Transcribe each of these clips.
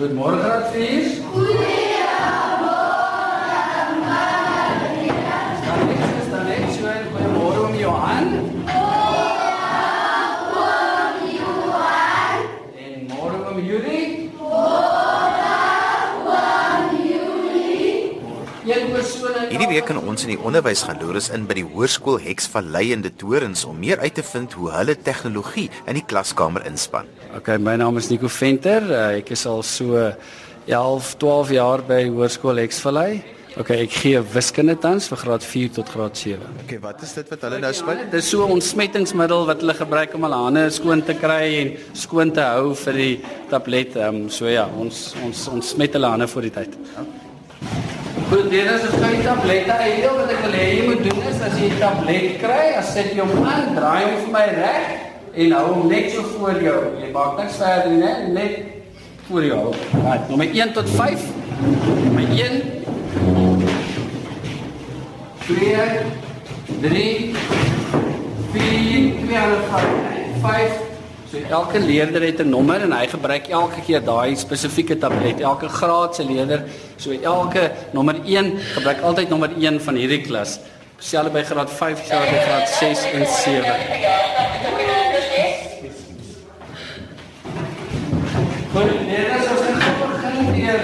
Goeiemôre graad 4. Hierdie week kan ons in die onderwys gaan loer is in by die hoërskool Heksvallei in die Torens om meer uit te vind hoe hulle tegnologie in die klaskamer inspann. Okay, my naam is Nico Venter. Uh, ek is al so 11, 12 jaar by Hoërskool Hexvallei. Okay, ek gee wiskunde tans vir graad 4 tot graad 7. Okay, wat is dit wat hulle nou span? Dis so 'n ontsmettingsmiddel wat hulle gebruik om hulle hande skoon te kry en skoon te hou vir die tablet. Ehm um, so ja, ons ons ons smet hulle hande voor die tyd. Goed, dit is 'n fyn tablet. Hier wat ek wil hê jy moet doen is as jy 'n tablet kry, as sit hom aan, draai hom vir my reg en hou hom net so voor jou. Jy maak niks verder nie, net voor jou. Right, nommer 1 tot 5. Nommer 1 2 3 4 5 So elke leerder het 'n nommer en hy gebruik elke keer daai spesifieke tablet. Elke graad se leerder, so elke nommer 1 gebruik altyd nommer 1 van hierdie klas. Selfs by graad 5, selfs by graad 6 en 7. Goed, leerders, ons gaan begin deur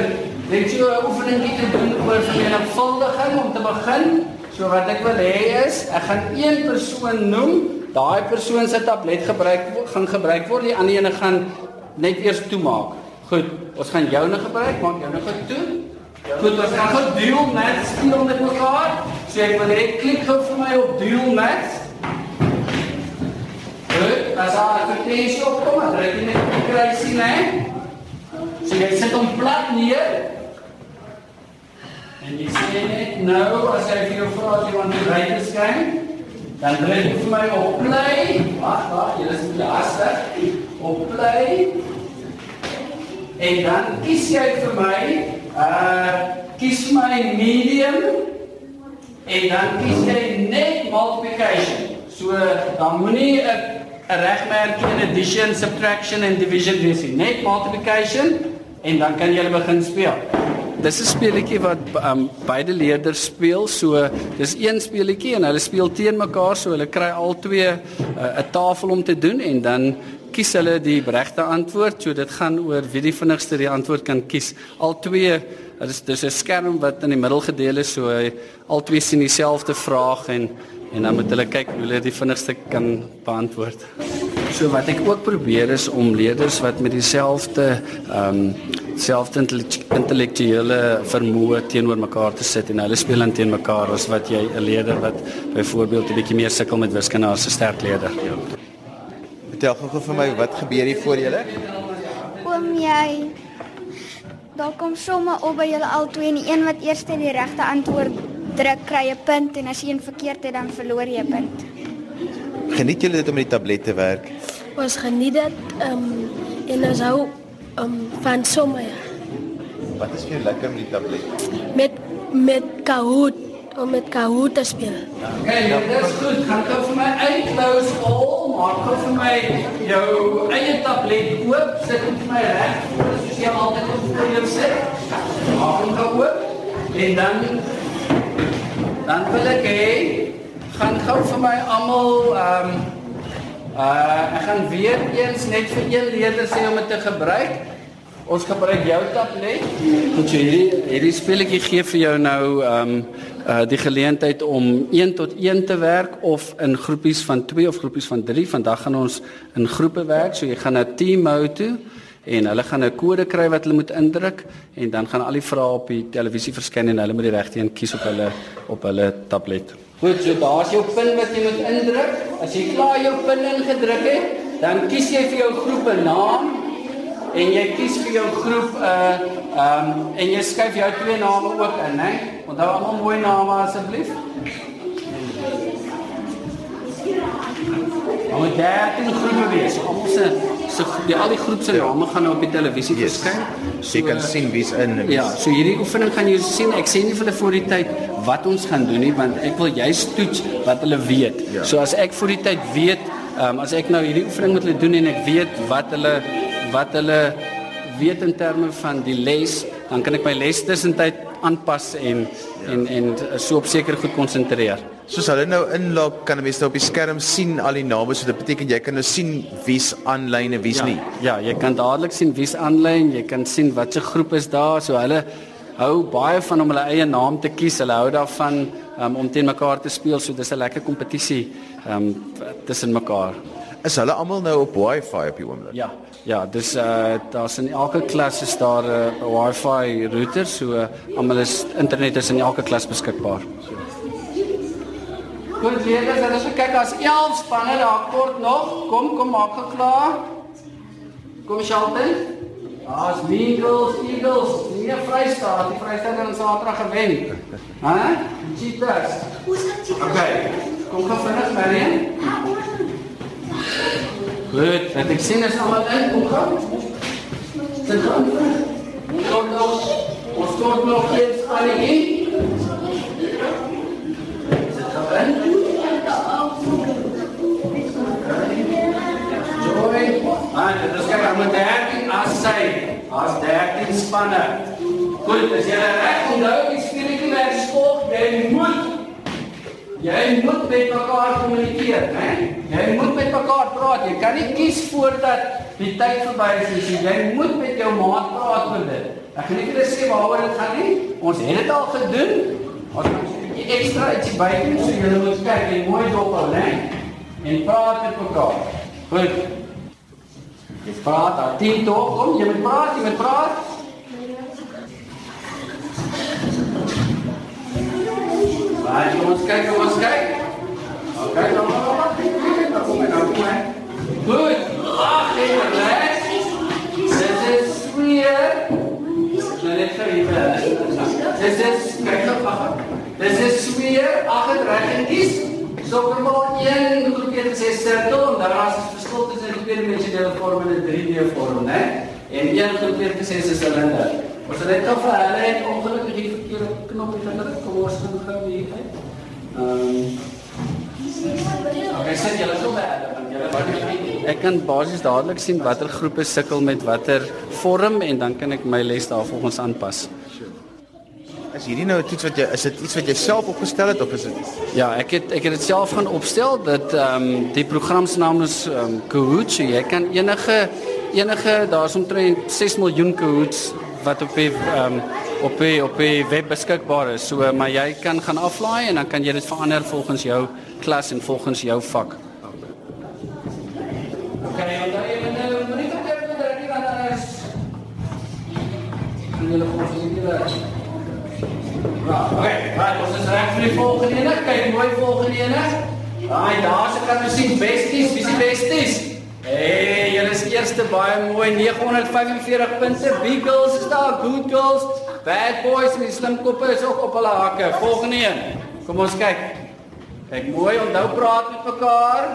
net so 'n oefeningie te doen oor vermenigvuldiging om te begin. So wat ek wil hê is, ek gaan een persoon noem. Daai persoon se tablet gebruik gaan gebruik word. Die ander ene gaan net eers toemaak. Goed, ons gaan joune gebruik. Maak joune gou toe. Goed, ons gaan gou dual math speel met mekaar. So ek wil hê klik gou vir my op dual math. Goed, as daar 'n verkeersie opkom, dan druk jy net op die kruisie, né? So jy sit hom plat neer. En jy sê net nou as hy vir jou vra as jy te ry skyn, dan druk jy vir my op play. Wag, wag, jy is nie hastig. Op play. En dan kies jy vir my uh kies my medium en dan kies jy net multiplication. So dan moenie 'n 'n regmerkie in addition, subtraction en division wees nie. Net multiplication en dan kan jy begin speel. Dis 'n speletjie wat um, beide leerders speel. So dis een speletjie en hulle speel teen mekaar, so hulle kry al twee 'n uh, tafel om te doen en dan kies hulle die regte antwoord. So dit gaan oor wie die vinnigste die antwoord kan kies. Al twee dis dis 'n skerm wat in die middel gedeel is, so al twee sien dieselfde vraag en en dan moet hulle kyk hoe hulle die vinnigste kan beantwoord. So wat ek ook probeer is om leerders wat met dieselfde ehm um, selfde intellektuele vermoë teenoor mekaar te sit en hulle speel dan teen mekaar as wat jy 'n leerder wat byvoorbeeld 'n bietjie meer sukkel met wiskunde as 'n sterk leerder. Vertel gou vir my wat gebeur hier voor julle? Oom jy Daar kom somme op by julle albei en die een wat eers die regte antwoord druk kry 'n punt en as jy een verkeerd het dan verloor jy 'n punt. Geniet julle dit om met die tablet te werk? Ons geniet dit um, en ons hou um, van somme ja. Wat is jou lekker met die tablet? met met Kahoot om met Kahoot te speel. Okay, nou, dis goed. Gaan gou vir my uitclose all, maak gou vir my jou eie tablet oop, sit dit vir my reg voor soos jy altyd op voor jou sit. Maak hom gou oop en dan dan wil ek hê gaan gou vir my almal ehm um, uh ek gaan weer eens net vir een leerder sê om dit te gebruik. Ons gebruik jou tablet. Goed, so hierdie hierdie speletjie gee vir jou nou ehm um, uh die geleentheid om 1 tot 1 te werk of in groepies van 2 of groepies van 3. Vandag gaan ons in groepe werk. So jy gaan na team mode toe en hulle gaan 'n kode kry wat hulle moet indruk en dan gaan al die vrae op die televisie verskyn en hulle moet die regte een kies op hulle op hulle tablet. Goed, so daar's jou pin wat jy moet indruk. As jy klaar jou pin ingedruk het, dan kies jy vir jou groep 'n naam en jy kies vir jou groep 'n uh, ehm um, en jy skryf jou twee name ook in, hè? Onthou almal mooi name asseblief. Almal daar in groepe wees. Almal se se die al die groep se name gaan nou op die televisie Yes. verskyn. Jy kan sien wie's in en wie's Ja, so hierdie oefening gaan jy sien. Ek sê nie vir hulle voor die tyd wat ons gaan doen nie, want ek wil juist toets wat hulle weet. Ja. So as ek voor die tyd weet, um, as ek nou hierdie oefening met hulle doen en ek weet wat hulle wat hulle weet in terme van die les, dan kan ek my les tussentyd aanpas en ja. en en so op seker goed konsentreer. Soos hulle nou inlog, kan 'n mens nou op die skerm sien al die name, so dit beteken jy kan nou sien wie's aanlyn en wie's ja, nie. Ja, jy kan dadelik sien wie's aanlyn, jy kan sien watter groep is daar, so hulle hou baie van om hulle eie naam te kies. Hulle hou daarvan um, om teen mekaar te speel, so dis 'n lekker kompetisie um, tussen mekaar. Is hulle almal nou op Wi-Fi op die oomblik? Ja. Ja, dis uh daar's in elke klas is daar 'n uh, Wi-Fi router, so uh, almal is internet is in elke klas beskikbaar. Goed, leerders, dan as jy kyk as 11 spanne daar kort nog, kom kom maak gou klaar. Kom Shelton. Daar's Eagles, Eagles, nie Vrystaat, die Vrystaat het ons Saterdag gewen. Hæ? Cheetahs. Okay. Kom gou vinnig, Marian. Goed, dat ek sien is almal in, kom gou. Sit gaan. Kom nou. Ons stort nog eens aan die Ah, dit is kyk aan 13 as sy. As 13 spanne. Goed, as jy reg onthou, die spieletjie werk skool, jy moet Jy moet met mekaar kommunikeer, né? Jy moet met mekaar praat. Jy kan nie kies voordat die tyd verby is nie. Jy moet met jou maat praat oor dit. Ek gaan nie vir sê waaroor dit gaan nie. Ons het dit al gedoen. Ons moet 'n ekstra ietsie bykom so jy moet kyk en mooi dop al, né? En praat met mekaar. Goed. Jy praat, daar teen toe kom, jy moet praat, jy moet praat. Baie kom ons kyk, kom ons kyk. OK, dan maar maar. Dan kom ek nou kom. Goed. Ag, ek het reg. Dit is weer. Nou net vir julle. Dit is kyk nou wag. Dit is weer ag het reg en kies. So kom maar een groep het gesê sirkel en daar is 'n verskil tussen die twee dimensionele vorm en 'n 3D vorm, né? En een groep het gesê dis 'n silinder. Ons het net of hulle het ongelukkig die verkeerde knop gedruk. Kom ons gaan gou hier uit. Ehm Ek sê julle sou baie dan julle Ek kan basies dadelik sien watter groepe sukkel met watter vorm en dan kan ek my les daarvolgens aanpas. Is hierdie nou 'n toets wat jy is dit iets wat jy self opgestel het of is dit Ja, ek het ek het dit self gaan opstel dat ehm um, die program se naam is ehm um, Kahoot. So jy kan enige enige daar's omtrent 6 miljoen Kahoots wat op die ehm um, op die op die web beskikbaar is. So maar jy kan gaan aflaai en dan kan jy dit verander volgens jou klas en volgens jou vak. Okay, en dan jy moet nou nie te kyk dat dit dan is. Jy wil hom sien hier. Maar ons is reg vir die volgende ene. Kyk mooi volgende ene. Daai daar se kan jy sien besties, wie se besties? Hey, julle is eerste baie mooi 945 punte. Big girls is daar, good girls, bad boys en die slim koppe is ook op hulle hakke. Volgende een. Kom ons kyk. Kyk mooi, onthou praat met mekaar.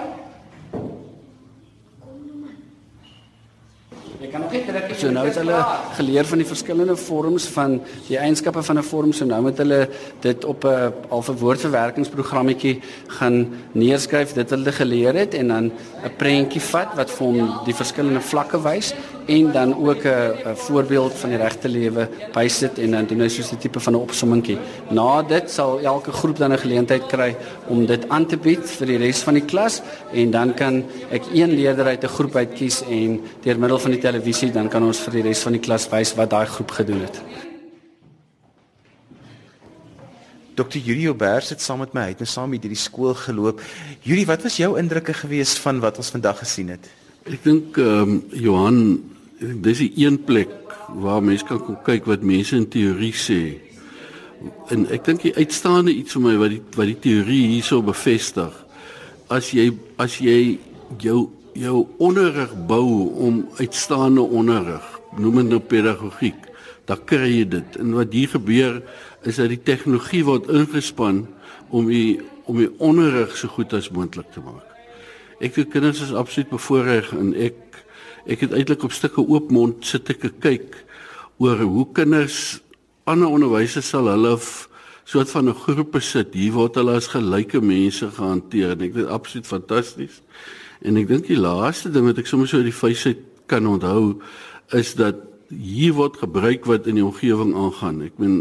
Jy kan nog net druk. So nou het hulle geleer van die verskillende vorms van die eienskappe van 'n vorm. So nou moet hulle dit op 'n half 'n woordverwerkingsprogrammetjie gaan neerskryf dit hulle geleer het en dan 'n prentjie vat wat vir hom die verskillende vlakke wys en dan ook 'n voorbeeld van die regte lewe bysit en dan doen hy soos 'n tipe van 'n opsommingkie. Na dit sal elke groep dan 'n geleentheid kry om dit aan te bied vir die res van die klas en dan kan ek een leerder uit 'n groep uit kies en deur middel van die televisie dan kan ons vir die res van die klas wys wat daai groep gedoen het. Dr. Yuri Obers het saam met my uit en saam met hierdie skool geloop. Yuri, wat was jou indrukke gewees van wat ons vandag gesien het? Ek dink ehm um, Johan, dis die een plek waar mense kan kom kyk wat mense in teorie sê. En ek dink die uitstaande iets vir my wat die wat die teorie hierso bevestig. As jy as jy jou jou onderrig bou om uitstaande onderrig, noem dit nou pedagogiek, dan kry jy dit. En wat hier gebeur is dat die tegnologie word ingespan om die om die onderrig so goed as moontlik te maak. Ek het kinders is absoluut bevoorreg en ek ek het eintlik op stukke oop mond sit ek kyk oor hoe kinders ander onderwysers sal hulle soort van 'n groepe sit. Hier word hulle as gelyke mense gehanteer en ek dit absoluut fantasties. En ek dink die laaste ding wat ek sommer so uit die feesheid kan onthou is dat hier word gebruik wat in die omgewing aangaan. Ek meen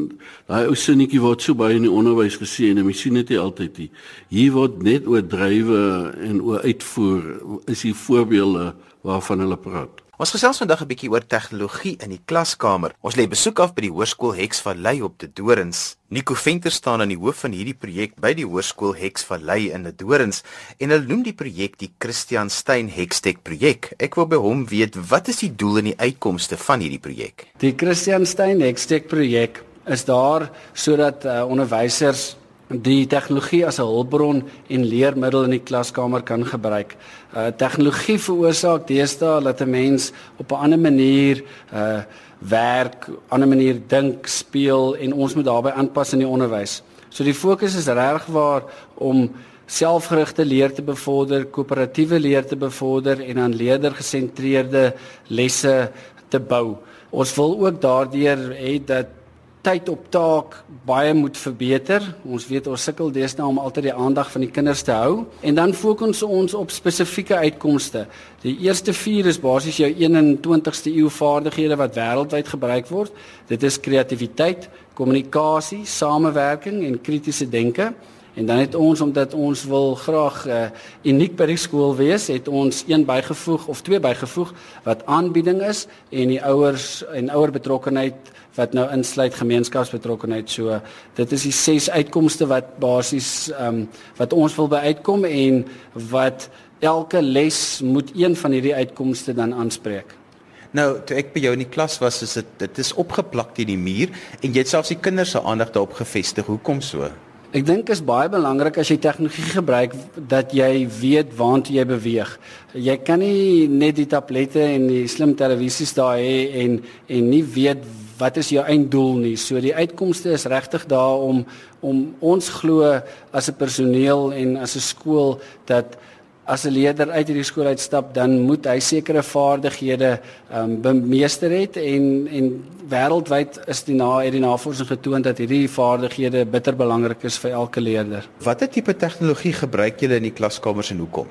daai ou sinnetjie word so baie in die onderwys gesê en mense sien dit nie altyd nie. Hier word net oor drywe en oor uitvoer is die voorbeelde waarvan hulle praat. Ons gesels vandag 'n bietjie oor tegnologie in die klaskamer. Ons lê besoek af by die Hoërskool Hexvallei op die Dorings. Nico Venter staan aan die hoof van hierdie projek by die Hoërskool Hexvallei in die Dorings en hulle noem die projek die Christian Stein Hextech projek. Ek wil by hom weet wat is die doel en die uitkomste van hierdie projek? Die Christian Stein Hextech projek is daar sodat uh, onderwysers die tegnologie as 'n hulpbron en leermiddel in die klaskamer kan gebruik. Uh tegnologie veroorsaak deesdae dat 'n mens op 'n ander manier uh werk, ander manier dink, speel en ons moet daarbey aanpas in die onderwys. So die fokus is regtig waar om selfgerigte leer te bevorder, koöperatiewe leer te bevorder en aan leerder-gesentreerde lesse te bou. Ons wil ook daardeur hê dat tyd op taak baie moet verbeter. Ons weet ons sukkel deesdae om altyd die aandag van die kinders te hou en dan fokus ons op spesifieke uitkomste. Die eerste 4 is basies jou 21ste eeu vaardighede wat wêreldwyd gebruik word. Dit is kreatiwiteit, kommunikasie, samewerking en kritiese denke. En dan het ons omdat ons wil graag uh, uniek by die skool wees, het ons een bygevoeg of twee bygevoeg wat aanbieding is en die ouers en ouer betrokkenheid wat nou insluit gemeenskapsbetrokkenheid. So dit is die ses uitkomste wat basies ehm um, wat ons wil by uitkom en wat elke les moet een van hierdie uitkomste dan aanspreek. Nou, toe ek by jou in die klas was, is dit dit is opgeplak teen die muur en jy het selfs die kinders se aandag daarop gefestig. Hoekom so? Ek dink is baie belangrik as jy tegnologie gebruik dat jy weet waantoe jy beweeg. Jy kan nie net die tablette en die slim televisies daar hê en en nie weet wat is jou einddoel nie. So die uitkomste is regtig daar om om ons glo as 'n personeel en as 'n skool dat as 'n leerder uit hierdie skool uitstap, dan moet hy sekere vaardighede ehm um, bemeester het en en wêreldwyd is die na hierdie navorsing getoon dat hierdie vaardighede bitter belangrik is vir elke leerder. Watter tipe tegnologie gebruik julle in die klaskamers en hoekom?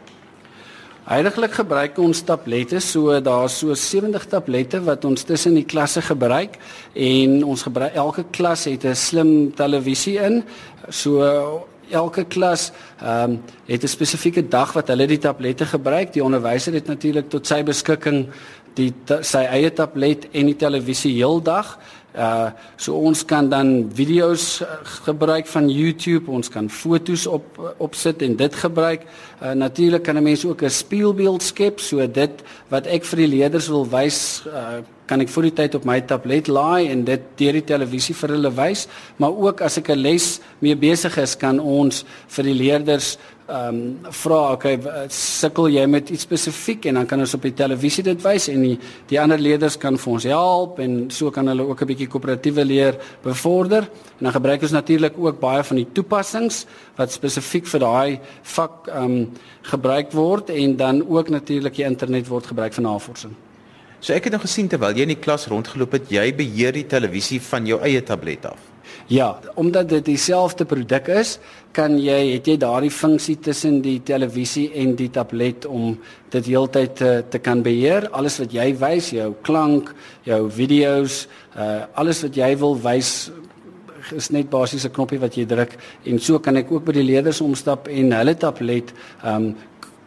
Heiliglik gebruik ons tablette, so daar's so 70 tablette wat ons tussen die klasse gebruik en ons gebruik elke klas het 'n slim televisie in. So elke klas ehm um, het 'n spesifieke dag wat hulle die tablette gebruik. Die onderwyser het natuurlik tot sy beskikking die sy eie tablet en die televisie heeldag. Uh so ons kan dan video's uh, gebruik van YouTube, ons kan fotos op opsit en dit gebruik. Uh natuurlik kan 'n mens ook 'n speelbeeld skep, so dit wat ek vir die leerders wil wys, uh kan ek vir die tyd op my tablet laai en dit deur die televisie vir hulle wys, maar ook as ek 'n les mee besig is, kan ons vir die leerders ehm um, vra, okay, sukkel jy met iets spesifiek en dan kan ons op die televisie dit wys en die die ander leerders kan vir ons help en so kan hulle ook 'n bietjie koöperatiewe leer bevorder. En dan gebruik ons natuurlik ook baie van die toepassings wat spesifiek vir daai vak ehm um, gebruik word en dan ook natuurlik die internet word gebruik vir navorsing. So ek het nou gesien terwyl jy in die klas rondgeloop het, jy beheer die televisie van jou eie tablet af. Ja, omdat dit dieselfde produk is, kan jy het jy daardie funksie tussen die televisie en die tablet om dit heeltyd te te kan beheer. Alles wat jy wys, jou klank, jou video's, uh alles wat jy wil wys is net basies 'n knoppie wat jy druk en so kan ek ook by die leerders omstap en hulle tablet um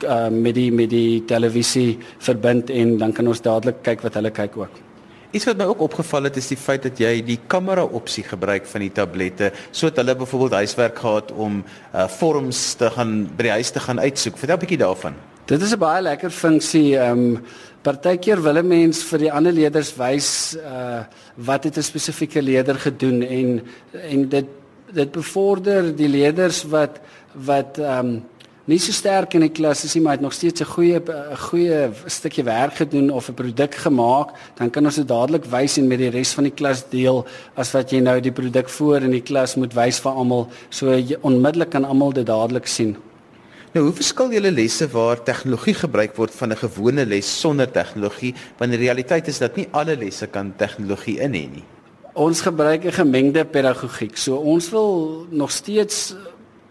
uh, met die met die televisie verbind en dan kan ons dadelik kyk wat hulle kyk ook. Iets wat my ook opgeval het is die feit dat jy die kamera opsie gebruik van die tablette sodat hulle byvoorbeeld huiswerk gehad om uh, vorms te gaan by die huis te gaan uitsoek. Vertel 'n bietjie daarvan. Dit is 'n baie lekker funksie. Ehm um, partykeer wil 'n mens vir die ander leerders wys uh wat het 'n spesifieke leerder gedoen en en dit dit bevorder die leerders wat wat ehm um, nie so sterk in die klas is nie, maar het nog steeds 'n goeie 'n goeie stukkie werk gedoen of 'n produk gemaak, dan kan ons dit dadelik wys en met die res van die klas deel as wat jy nou die produk voor in die klas moet wys vir almal, so jy onmiddellik kan almal dit dadelik sien. Nou, hoe verskil julle lesse waar tegnologie gebruik word van 'n gewone les sonder tegnologie, want die realiteit is dat nie alle lesse kan tegnologie in hê nie. Ons gebruik 'n gemengde pedagogiek. So ons wil nog steeds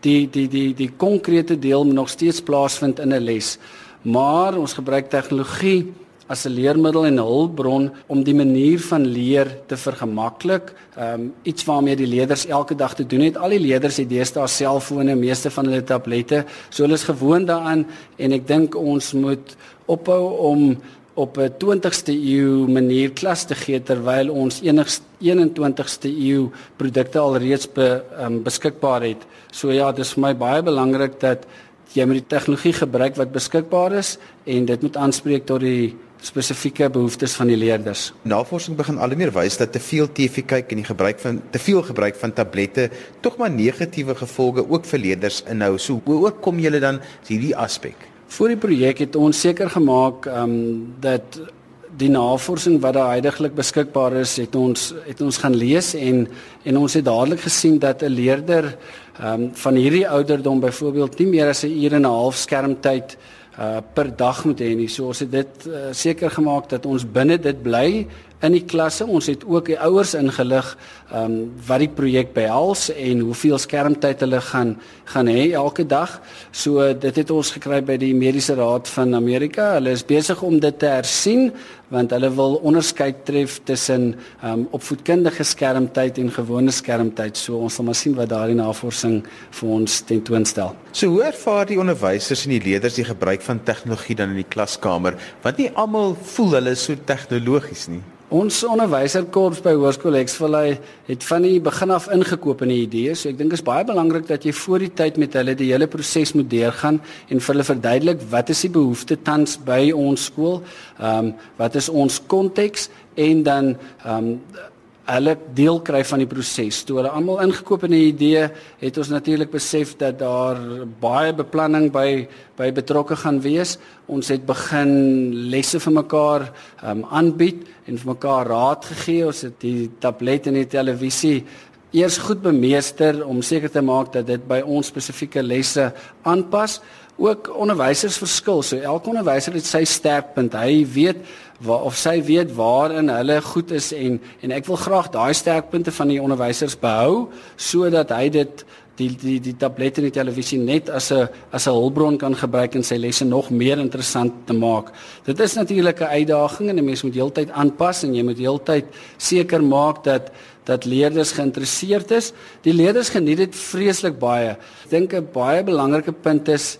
die die die die konkrete deel moet nog steeds plaasvind in 'n les. Maar ons gebruik tegnologie as 'n leermiddel en 'n hulpbron om die manier van leer te vergemaklik. Ehm um, iets waarmee die leerders elke dag te doen het. Al die leerders het deesdae selfone, meeste van hulle tablette. So hulle is gewoond daaraan en ek dink ons moet ophou om op 'n 20ste eeu manier klas te gee terwyl ons enigste 21ste eeu produkte alreeds be, um, beskikbaar het. So ja, dis vir my baie belangrik dat jy moet die tegnologie gebruik wat beskikbaar is en dit moet aanspreek tot die spesifieke behoeftes van die leerders. Navorsing begin al meer wys dat te veel TV kyk en die gebruik van te veel gebruik van tablette tog maar negatiewe gevolge ook vir leerders inhou. So hoe oorkom julle dan hierdie aspek? Vir die projek het ons seker gemaak ehm um, dat die navorsing wat daar heidaglik beskikbaar is, het ons het ons gaan lees en en ons het dadelik gesien dat 'n leerder ehm um, van hierdie ouderdom byvoorbeeld nie meer as 'n uur en 'n half skermtyd uh per dag moet hê nie. So ons het dit uh, seker gemaak dat ons binne dit bly in die klasse. Ons het ook die ouers ingelig ehm um, wat die projek behels en hoeveel skermtyd hulle gaan gaan hê elke dag. So dit het ons gekry by die Mediese Raad van Amerika. Hulle is besig om dit te hersien want hulle wil onderskeid tref tussen ehm um, opvoedkundige skermtyd en gewone skermtyd. So ons sal maar sien wat daardie navorsing vir ons tentoonstel. So hoe ervaar die onderwysers en die leerders die gebruik van tegnologie dan in die klaskamer? Want nie almal voel hulle so tegnologies nie. Ons onderwyserkorps by Hoërskool Hexvallei het van die begin af ingekoop in die idee. So ek dink dit is baie belangrik dat jy voor die tyd met hulle die hele proses moet deurgaan en vir hulle verduidelik wat is die behoefte tans by ons skool? Ehm um, wat is ons konteks en dan ehm um, hulle deel kry van die proses. Toe hulle almal ingekoop in 'n idee, het ons natuurlik besef dat daar baie beplanning by by betrokke gaan wees. Ons het begin lesse vir mekaar um aanbied en vir mekaar raad gegee. Ons het die tablet en die televisie eers goed bemeester om seker te maak dat dit by ons spesifieke lesse aanpas ook onderwysers verskil. So elke onderwyser het sy sterkpunt. Hy weet waar of sy weet waarin hulle goed is en en ek wil graag daai sterkpunte van die onderwysers behou sodat hy dit die die die tablet en die televisie net as 'n as 'n hulpbron kan gebruik en sy lesse nog meer interessant te maak. Dit is natuurlik 'n uitdaging en 'n mens moet heeltyd aanpas en jy moet heeltyd seker maak dat dat leerders geïnteresseerd is. Die leerders geniet dit vreeslik baie. Ek dink 'n baie belangrike punt is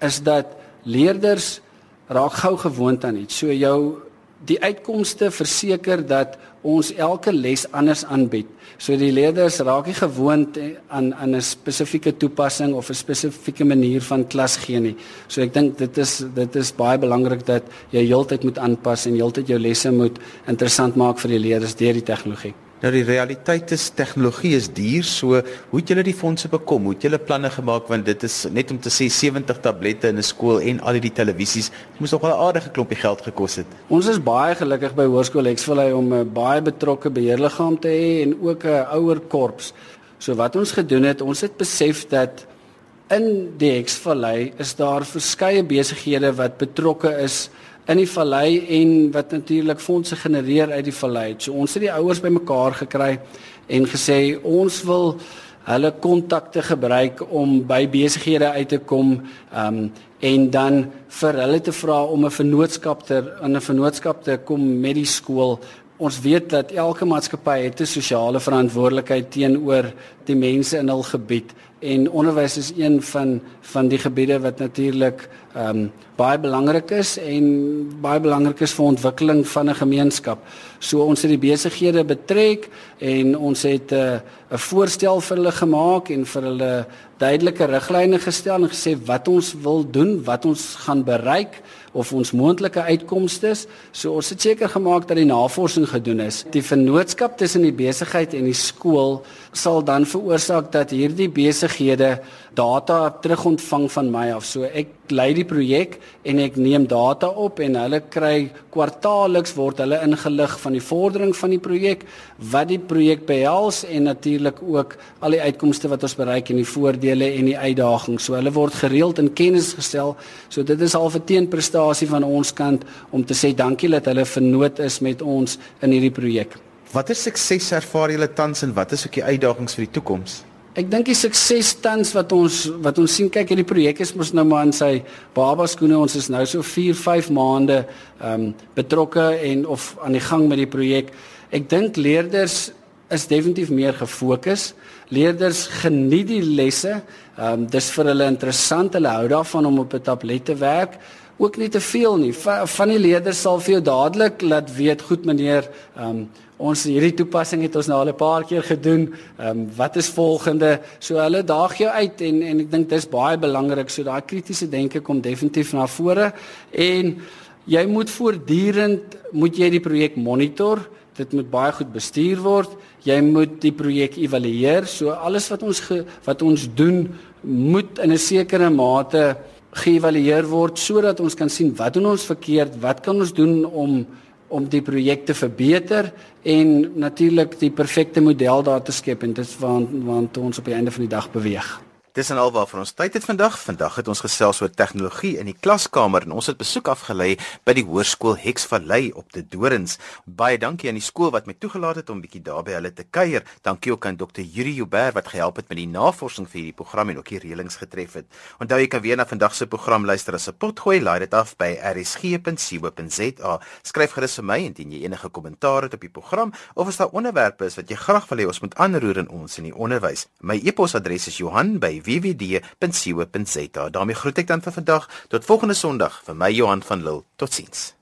is dat leerders raak gou gewoond aan iets. So jou die uitkomste verseker dat ons elke les anders aanbied. So die leerders raak nie gewoond aan aan 'n spesifieke toepassing of 'n spesifieke manier van klas gee nie. So ek dink dit is dit is baie belangrik dat jy heeltyd moet aanpas en heeltyd jou lesse moet interessant maak vir die leerders deur die tegnologie. Nou die realiteit is tegnologie is duur, so hoe het julle die fondse bekom? Hoe het julle planne gemaak want dit is net om te sê 70 tablette in 'n skool en al die televisies moes nog wel 'n aardige klompie geld gekos het. Ons is baie gelukkig by Hoërskool Hexvallei om 'n baie betrokke beheerliggaam te hê en ook 'n ouer korps. So wat ons gedoen het, ons het besef dat in die Hexvallei is daar verskeie besighede wat betrokke is in die vallei en wat natuurlik fondse genereer uit die vallei. So ons het die ouers bymekaar gekry en gesê ons wil hulle kontakte gebruik om by besighede uit te kom um en dan vir hulle te vra om 'n vennootskap te in 'n vennootskap te kom met die skool. Ons weet dat elke maatskappy het 'n sosiale verantwoordelikheid teenoor die mense in hul gebied en onderwys is een van van die gebiede wat natuurlik ehm um, baie belangrik is en baie belangrik is vir ontwikkeling van 'n gemeenskap. So ons het die besighede betrek en ons het 'n uh, 'n voorstel vir hulle gemaak en vir hulle duidelike riglyne gestel en gesê wat ons wil doen, wat ons gaan bereik of ons moontlike uitkomste is. So ons het seker gemaak dat die navorsing gedoen is. Die vennootskap tussen die besigheid en die skool sal dan veroorsaak dat hierdie besighede data terugontvang van my af. So ek lei die projek en ek neem data op en hulle kry kwartaalliks word hulle ingelig van die vordering van die projek, wat die projek behels en natuurlik ook al die uitkomste wat ons bereik en die voordele en die uitdagings. So hulle word gereeld in kennis gestel. So dit is al 'n teenprestasie van ons kant om te sê dankie dat hulle vernoot is met ons in hierdie projek. Watter sukses ervaar julle tans en wat is ook die uitdagings vir die toekoms? Ek dink die sukses tans wat ons wat ons sien kyk hierdie projek is mos nou maar in sy baba skoene ons is nou so 4 5 maande ehm um, betrokke en of aan die gang met die projek. Ek dink leerders is definitief meer gefokus. Leerders geniet die lesse. Ehm um, dis vir hulle interessant. Hulle hou daarvan om op 'n tablet te werk. Ook nie te veel nie. Va van die leerders sal vir jou dadelik laat weet, goed meneer, ehm um, ons hierdie toepassing het ons nou al 'n paar keer gedoen. Ehm um, wat is volgende? So hulle daag jou uit en en ek dink dis baie belangrik. So daai kritiese denke kom definitief na vore en jy moet voortdurend moet jy die projek monitor dit moet baie goed bestuur word. Jy moet die projek evalueer. So alles wat ons ge, wat ons doen moet in 'n sekere mate geëvalueer word sodat ons kan sien wat doen ons verkeerd, wat kan ons doen om om die projek te verbeter en natuurlik die perfekte model daar te skep en dit is waar waar ons op die einde van die dag beweeg. Dis en alwaar vir ons tyd het vandag. Vandag het ons gesels oor tegnologie in die klaskamer en ons het besoek afgelê by die hoërskool Hexvallei op te Dorings. Baie dankie aan die skool wat my toegelaat het om bietjie daar by hulle te kuier. Dankie ook aan Dr. Yuri Huber wat gehelp het met die navorsing vir hierdie program en ook die reëlings getref het. Onthou jy kan weer na vandag se program luister as 'n potgooi. Laai dit af by rsg.co.za. Skryf gerus vir my indien jy enige kommentaar het op die program of as daar onderwerpe is wat jy graag wil hê ons moet aanroer in ons in die onderwys. My e-posadres is Johan by www.wwd.co.za. daarmee groet ek dan vir vandag tot volgende Sondag vir my Johan van Lille. Totsiens.